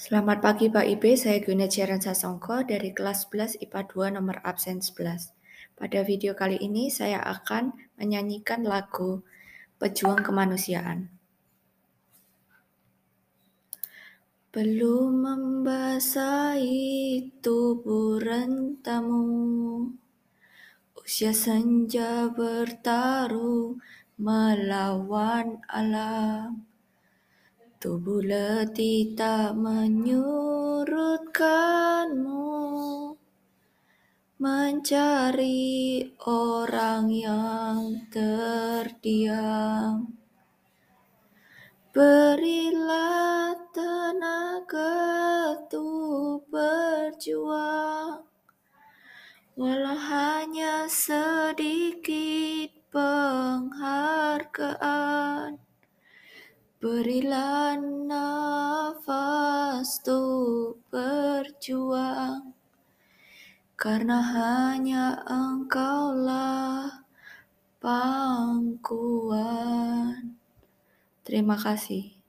Selamat pagi Pak Ibe, saya Guna Jaran Sasongko dari kelas 11 IPA 2 nomor absen 11. Pada video kali ini saya akan menyanyikan lagu Pejuang Kemanusiaan. Belum membasahi tubuh rentamu, usia senja bertaruh melawan alam. Tubuh letih tak menyurutkanmu. Mencari orang yang terdiam. Berilah tenaga untuk berjuang. Walau hanya sedikit penghargaan Berilah nafas untuk berjuang Karena hanya engkaulah pangkuan. Terima kasih